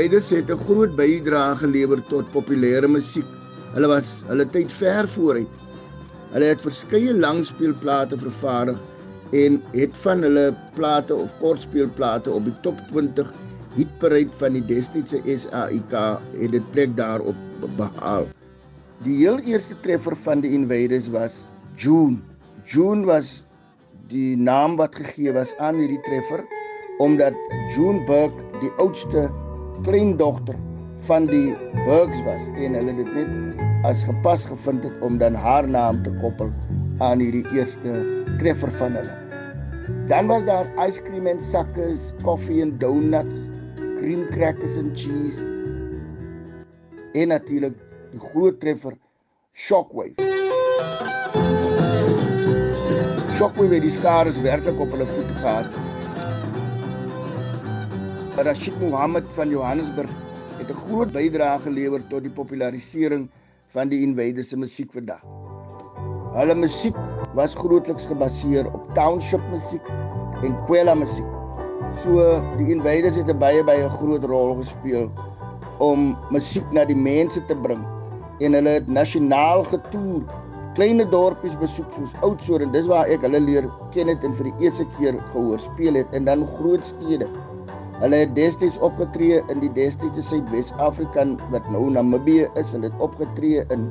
Invaders het 'n groot bydrae gelewer tot populêre musiek. Hulle was hulle tyd ver vooruit. Hulle het verskeie langspeelplate vervaardig en het van hulle plate of kortspeelplate op die top 20 hitparade van die destydse SAIK het dit plek daarop behaal. Die heel eerste treffer van die Invaders was June. June was die naam wat gegee was aan hierdie treffer omdat June Burke die oudste kleindogter van die Burks was en hulle dit net as gepas gevind het om dan haar naam te koppel aan hierdie eerste treffer van hulle. Dan was daar ice cream en suckers, koffie en donuts, cream crackers en cheese. En natuurlik die groot treffer Shockwave. Shockwave het die skares werklik op hulle voete gehad. Rashid Mohammed van Johannesburg het 'n groot bydrae gelewer tot die popularisering van die Invaders se musiek vandag. Hulle musiek was grootliks gebaseer op township musiek en kwela musiek. So die Invaders het baie baie 'n groot rol gespeel om musiek na die mense te bring en hulle het nasionaal getoer. Kleine dorpies besoek soos Oudtshoorn en dis waar ek hulle leer ken het en vir die eerste keer gehoor speel het en dan groot stede. Hulle het destyds opgetree in die destydse Suidwes-Afrika wat nou Namibië is. Hulle het opgetree in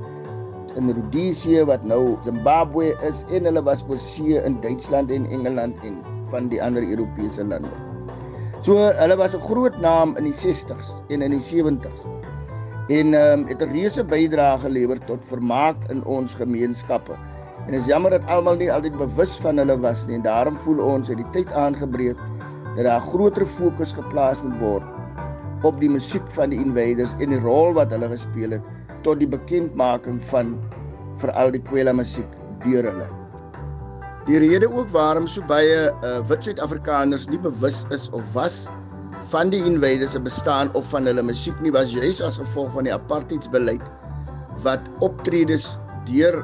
in Rhodesië wat nou Zimbabwe is en hulle was oor see in Duitsland en Engeland en van die ander Europese lande. So hulle was 'n groot naam in die 60s en in die 70s. En ehm um, het 'n reuse bydrae gelewer tot vermaak in ons gemeenskappe. En is jammer dat almal nie altyd bewus van hulle was nie en daarom voel ons het die tyd aangebreek dat daar groter fokus geplaas moet word op die musiek van die invaders en die rol wat hulle gespeel het tot die bekendmaking van veral die kwela musiek deur hulle. Die rede ook waarom so baie uh, wit Suid-Afrikaners nie bewus is of was van die invaders se bestaan of van hulle musiek nie was juis as gevolg van die apartheidsbeleid wat optredes deur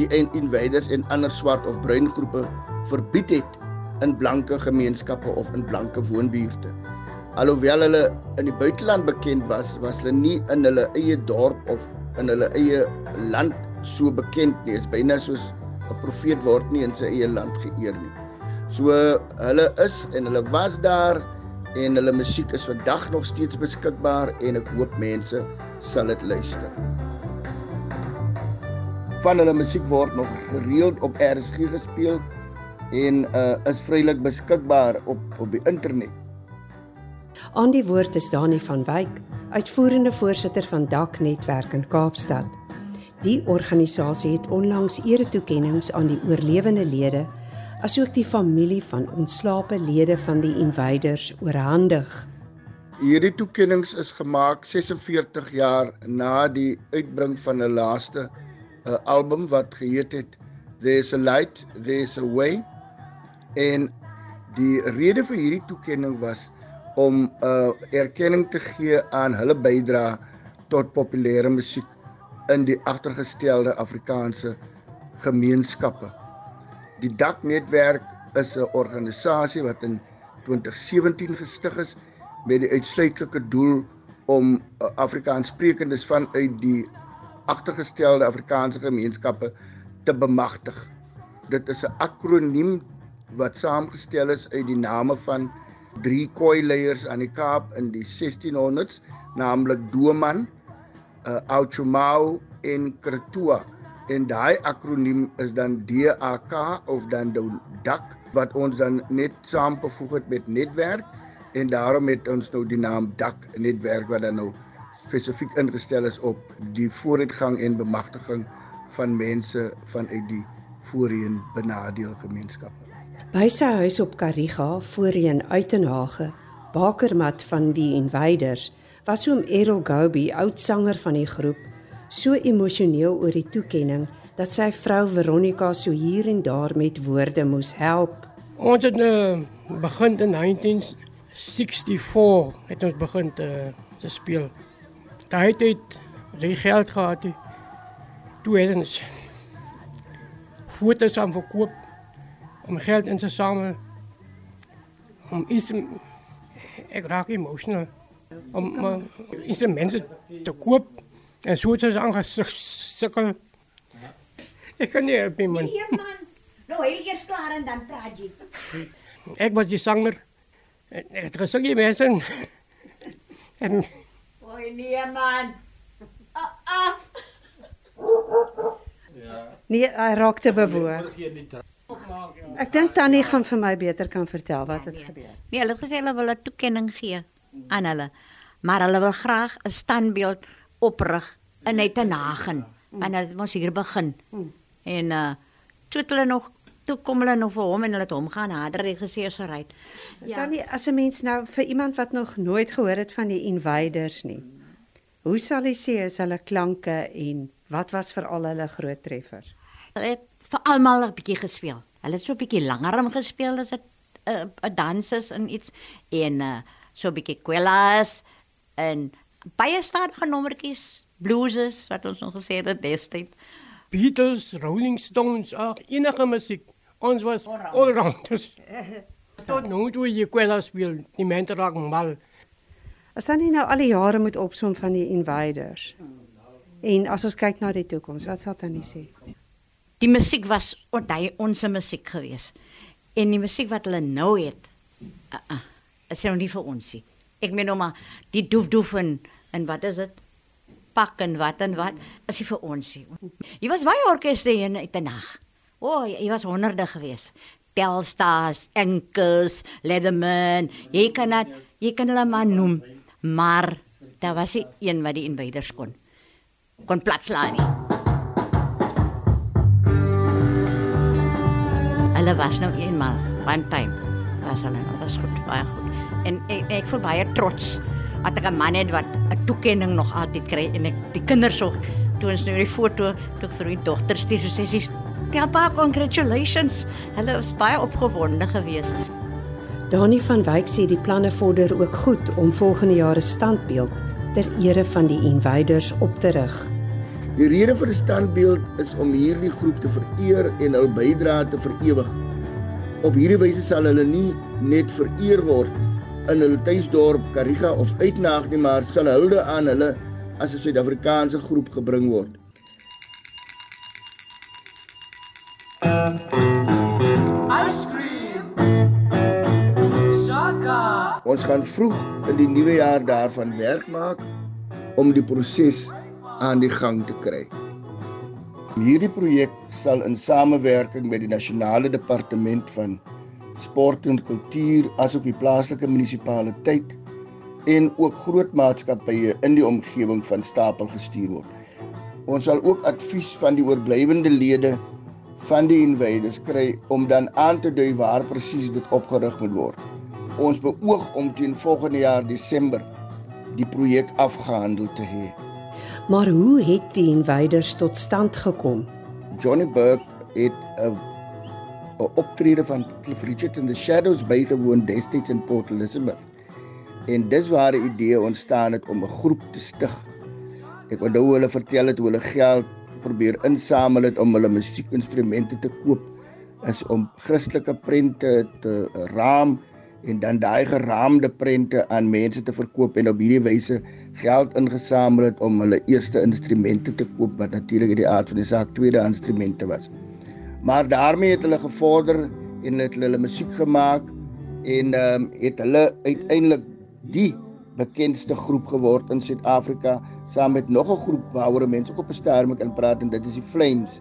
die invaders en ander swart of bruin groepe verbied het in blanke gemeenskappe of in blanke woonbuurte. Alhoewel hulle in die buiteland bekend was, was hulle nie in hulle eie dorp of in hulle eie land so bekend nie. Dit is byna soos 'n profeet word nie in sy eie land geëer nie. So hulle is en hulle was daar en hulle musiek is vandag nog steeds beskikbaar en ek hoop mense sal dit luister. Van hulle musiek word nog gereeld op RSG gespeel en uh, is vrylik beskikbaar op op die internet. Aan die woord is Dani van Wyk, uitvoerende voorsitter van Dak Netwerk in Kaapstad. Die organisasie het onlangs eretoekennings aan die oorlewende lede asook die familie van ontslape lede van die invaders oorhandig. Hierdie toekennings is gemaak 46 jaar na die uitbring van 'n laaste uh, album wat geheet het There's a Light, There's a Way En die rede vir hierdie toekenning was om 'n uh, erkenning te gee aan hulle bydrae tot populêre musiek in die agtergestelde Afrikaanse gemeenskappe. Die Dak Netwerk is 'n organisasie wat in 2017 gestig is met die uitsluitlike doel om uh, Afrikaanssprekendes vanuit die agtergestelde Afrikaanse gemeenskappe te bemagtig. Dit is 'n akroniem wat saamgestel is uit die name van drie koi leiers aan die Kaap in die 1600s, naamlik Doman, uh, Auchumau en Kretua. En daai akroniem is dan DAK of dan DAK wat ons dan net saamgevoeg het met netwerk en daarom het ons nou die naam DAK netwerk wat dan nou spesifiek ingestel is op die vooruitgang en bemagtiging van mense vanuit die voorheen benadeelde gemeenskappe. By sy huis op Kariga, voorheen Uitenhage, bakermat van die Invaders, was oom Errol Gobi, oudsanger van die groep, so emosioneel oor die toekenning dat sy vrou Veronica so hier en daar met woorde moes help. Ons het uh, begin in 1964 het ons begin te, te speel. Daai het jy geld gehad. Toe het ons foto's aan verkoop om geld in te samelen. Om iets te... Ik raak emotional. om uh, instrumente te koop en so het ons aangesukkel. Ek kan nie help nie man. Nee man. Nou heel eers klaar en dan praat jy. Ek was die sanger. En ek het gesing die mense. En Oei nee man. Ah ah. Nee, hy raak te bewoor. Ek dink Tannie gaan vir my beter kan vertel wat het gebeur. Nee, hulle het gesê hulle wil 'n toekenning gee aan hulle. Maar hulle wil graag 'n standbeeld oprig in Uitenhagen. Want hulle het mos hier begin. En uh toe het hulle nog toe kom hulle nog vir hom en hulle het hom gaan nader en gesê is reg. Ja. Tannie, as 'n mens nou vir iemand wat nog nooit gehoor het van die invaders nie. Hoe sal jy sê is hulle klanke en wat was veral hulle groot treffers? Hulle het vir almal 'n bietjie gespeel. Hulle het so 'n bietjie langer om gespeel as 'n uh, 'n danses en iets en uh, so 'n bietjie kwellas en baie stadige nommertjies, blueses wat ons nog gesê het destyds. Beatles, Rolling Stones, ag enige musiek. Ons was allrounders. Tot nou toe jy kwela speel, die mense raak mal. As dan nie nou al die jare moet opsom van die invaders. En as ons kyk na die toekoms, wat sal Tannie sê? Die musiek was ondai ons musiek gewees. En die musiek wat hulle nou het, uh, uh, is nou nie vir ons nie. Ek meen nou maar die doef doef en, en wat is dit? Pak en wat en wat is nie vir ons nie. Jy was baie orkeste in uit 'n nag. O, oh, jy was honderde gewees. Telstas, Enkels, Leatherman, jy kan dat jy kan hulle maar noem, maar daar was nie een wat die invaders kon kon platslaan nie. Hulle was nou eenmal one time. Was hulle nou was goed, baie goed. En ek ek voel baie trots dat ek 'n man het wat 'n toekenning nog altyd kry en ek die kinders so toe ons nou die foto toe vir my dogter stuur so sê sy "Papa, congratulations." Hulle was baie opgewonde geweest. Dani van Wyk sê die planne vorder ook goed om volgende jaar 'n standbeeld ter ere van die invaders op te rig. Die rede vir die standbeeld is om hierdie groep te vereer en hul bydrae te verewig. Op hierdie wyse sal hulle nie net vereer word in hulle tuisdorp Kariga of uitnaag nie, maar sal hulde aan hulle as 'n Suid-Afrikaanse groep gebring word. Ice cream. Shaka. Ons gaan vroeg in die nuwe jaar daarvan werk maak om die proses aan die gang te kry. Hierdie projek sal in samewerking met die nasionale departement van sport en kultuur asook die plaaslike munisipaliteit en ook groot maatskappye in die omgewing van Stapel gestuur word. Ons sal ook advies van die oorblywende lede van die invaders kry om dan aan te dui waar presies dit opgerig moet word. Ons beoog om teen volgende jaar Desember die projek afgehandel te hê. Maar hoe het die invaders tot stand gekom? Johnny Burke het 'n 'n optrede van Cliff Richard in the Shadows bygewoon destyds in Port Elizabeth. En dis waar die idee ontstaan het om 'n groep te stig. Ek onthou hulle vertel het hoe hulle geld probeer insamel het om hulle musiekinstrumente te koop is om Christelike prente te raam en dan daai geraamde prente aan mense te verkoop en op hierdie wyse geld ingesamel het om hulle eerste instrumente te koop wat natuurlik in die aard van die saak tweede instrumente was. Maar daarmee het hulle gevorder en het hulle musiek gemaak en ehm um, het hulle uiteindelik die bekendste groep geword in Suid-Afrika saam met nog 'n groep waaroor mense ook op 'n stadium kan praat en dit is die Flames.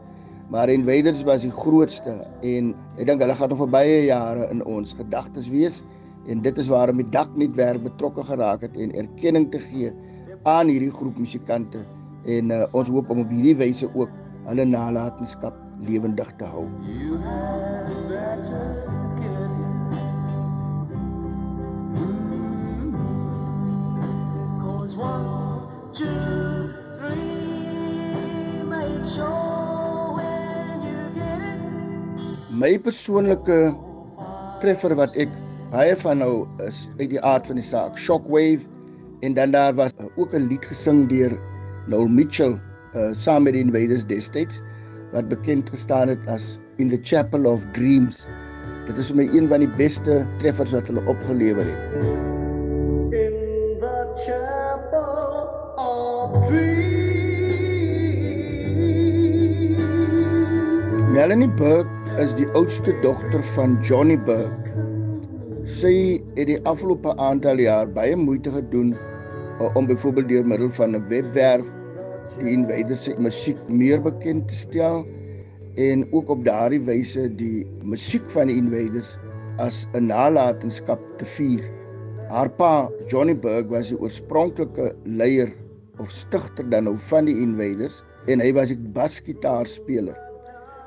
Maar Invaders was die grootste en ek dink hulle gaan nog vir baie jare in ons gedagtes wees en dit is waarom die daknetwerk betrokke geraak het en erkenning te gee aan hierdie groep musikante en uh, ons hoop om op hierdie wyse ook hulle nalatenskap lewendig te hou. You had better one, two, three, make sure when you get it. My persoonlike treffer wat ek Baie van nou eh, is uit die aard van die saak shockwave en dan daar was eh, ook 'n lied gesing deur Noel Mitchell uh, saam met die Invaders destyds wat bekend gestaan het as In the Chapel of Dreams. Dit is vir my een van die beste treffers wat hulle opgelewer het. In the chapel of dreams. Melanie Burke is die oudste dogter van Johnny Burke Sy het die afgelope aantal jaar baie moeite gedoen uh, om byvoorbeeld deur middel van 'n webwerf die Invaders se musiek meer bekend te stel en ook op daardie wyse die musiek van die Invaders as 'n nalatenskap te vier. Haar pa, Johnny Burke, was die oorspronklike leier of stigter dan nou van die Invaders en hy was 'n basgitaarspeler.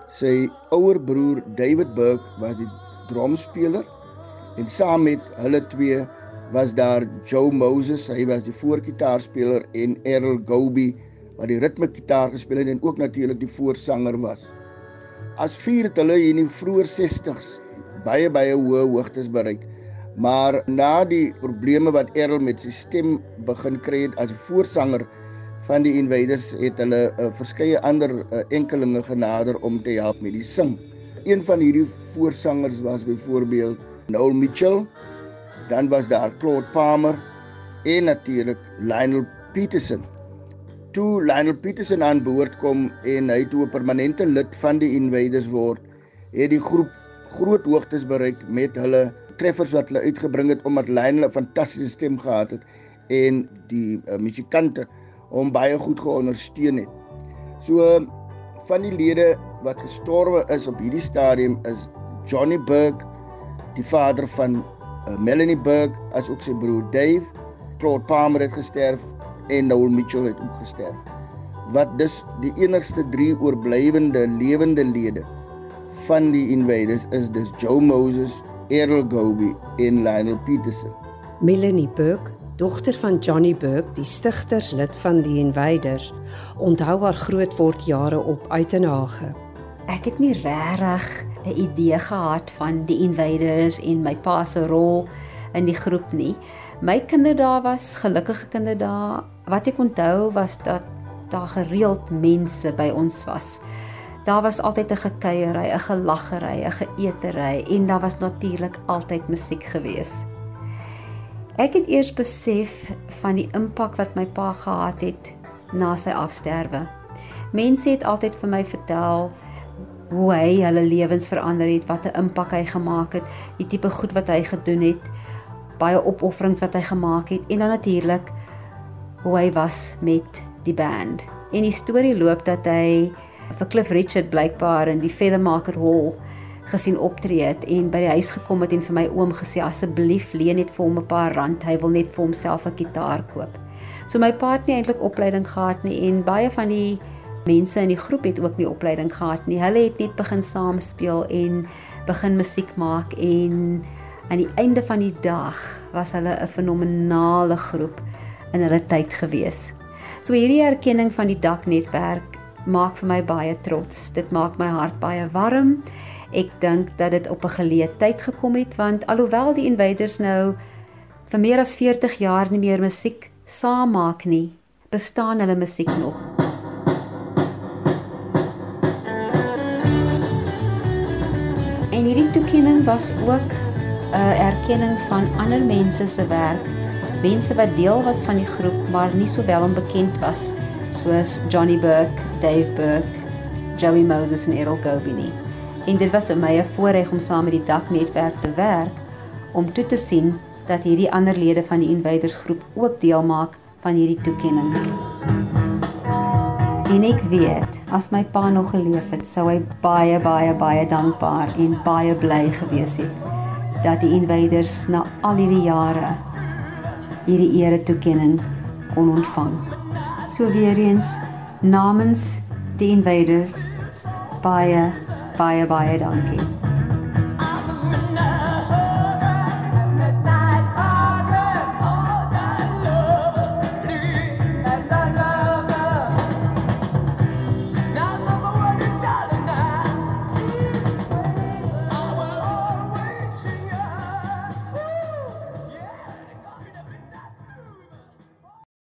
Sy ouer broer, David Burke, was die drumspeler en saam met hulle twee was daar Joe Moses, hy was die voorgitaarspeler en Errol Gobi wat die ritmegitaar gespeel het en ook natuurlik die voorsanger was. As vier het hulle in die vroeë 60s baie baie hoë hoogtes bereik. Maar na die probleme wat Errol met sy stem begin kry het as 'n voorsanger van die Invaders het hulle uh, verskeie ander uh, enkelinge genader om te help met die sing. Een van hierdie voorsangers was byvoorbeeld Noel Mitchell, dan was daar Claude Palmer en natuurlik Lionel Peterson. Toe Lionel Peterson aan boord kom en hy toe 'n permanente lid van die Invaders word, het die groep groot hoogtes bereik met hulle treffers wat hulle uitgebring het omdat Lionel 'n fantastiese stem gehad het en die uh, musikante hom baie goed geondersteun het. So van die lede wat gestorwe is op hierdie stadium is Johnny Burke, die vader van uh, Melanie Burke, as ook sy broer Dave, Claude Palmer het gesterf en Noel Mitchell het ook gesterf. Wat dus die enigste drie oorblywende lewende lede van die Invaders is dus Joe Moses, Errol Gobi en Lionel Peterson. Melanie Burke, dogter van Johnny Burke, die stigterslid van die Invaders, onthou haar grootword jare op Uitenhage. Ek het nie regtig 'n idee gehad van die Invaders en my pa se rol in die groep nie. My kinderdae was gelukkige kinderdae. Wat ek onthou was dat daar gereeld mense by ons was. Daar was altyd 'n gekuierery, 'n gelaggery, 'n geëtery en daar was natuurlik altyd musiek gewees. Ek het eers besef van die impak wat my pa gehad het na sy afsterwe. Mense het altyd vir my vertel hoe hy hulle lewens verander het, wat 'n impak hy gemaak het, die tipe goed wat hy gedoen het, baie opofferings wat hy gemaak het en dan natuurlik hoe hy was met die band. En die storie loop dat hy vir Cliff Richard blykbaar in die Feathermaker Hall gesien optree het en by die huis gekom het en vir my oom gesê asseblief leen net vir hom 'n paar rand, hy wil net vir homself 'n gitaar koop. So my pa het nie eintlik opleiding gehad nie en baie van die mense in die groep het ook nie opleiding gehad nie. Hulle het net begin saam speel en begin musiek maak en aan die einde van die dag was hulle 'n fenominale groep in hulle tyd gewees. So hierdie erkenning van die daknetwerk maak vir my baie trots. Dit maak my hart baie warm. Ek dink dat dit op 'n geleë tyd gekom het want alhoewel die Invaders nou vir meer as 40 jaar nie meer musiek saam maak nie, bestaan hulle musiek nog. Toekenning was ook 'n erkenning van ander mense se werk, mense wat deel was van die groep maar nie so wel onbekend was soos Johnny Burke, Dave Burke, Joey Moses en Errol Gobi nie. En dit was vir my 'n voorreg om saam met die daknetwerk te werk om toe te sien dat hierdie ander lede van die Invaders groep ook deel maak van hierdie toekenning. En ek weet, as my pa nog geleef het, sou hy baie baie baie dankbaar en baie bly gewees het dat die Invaders na al hierdie jare hierdie ere toekenning kon ontvang. So weer eens namens die Invaders baie baie baie dankie.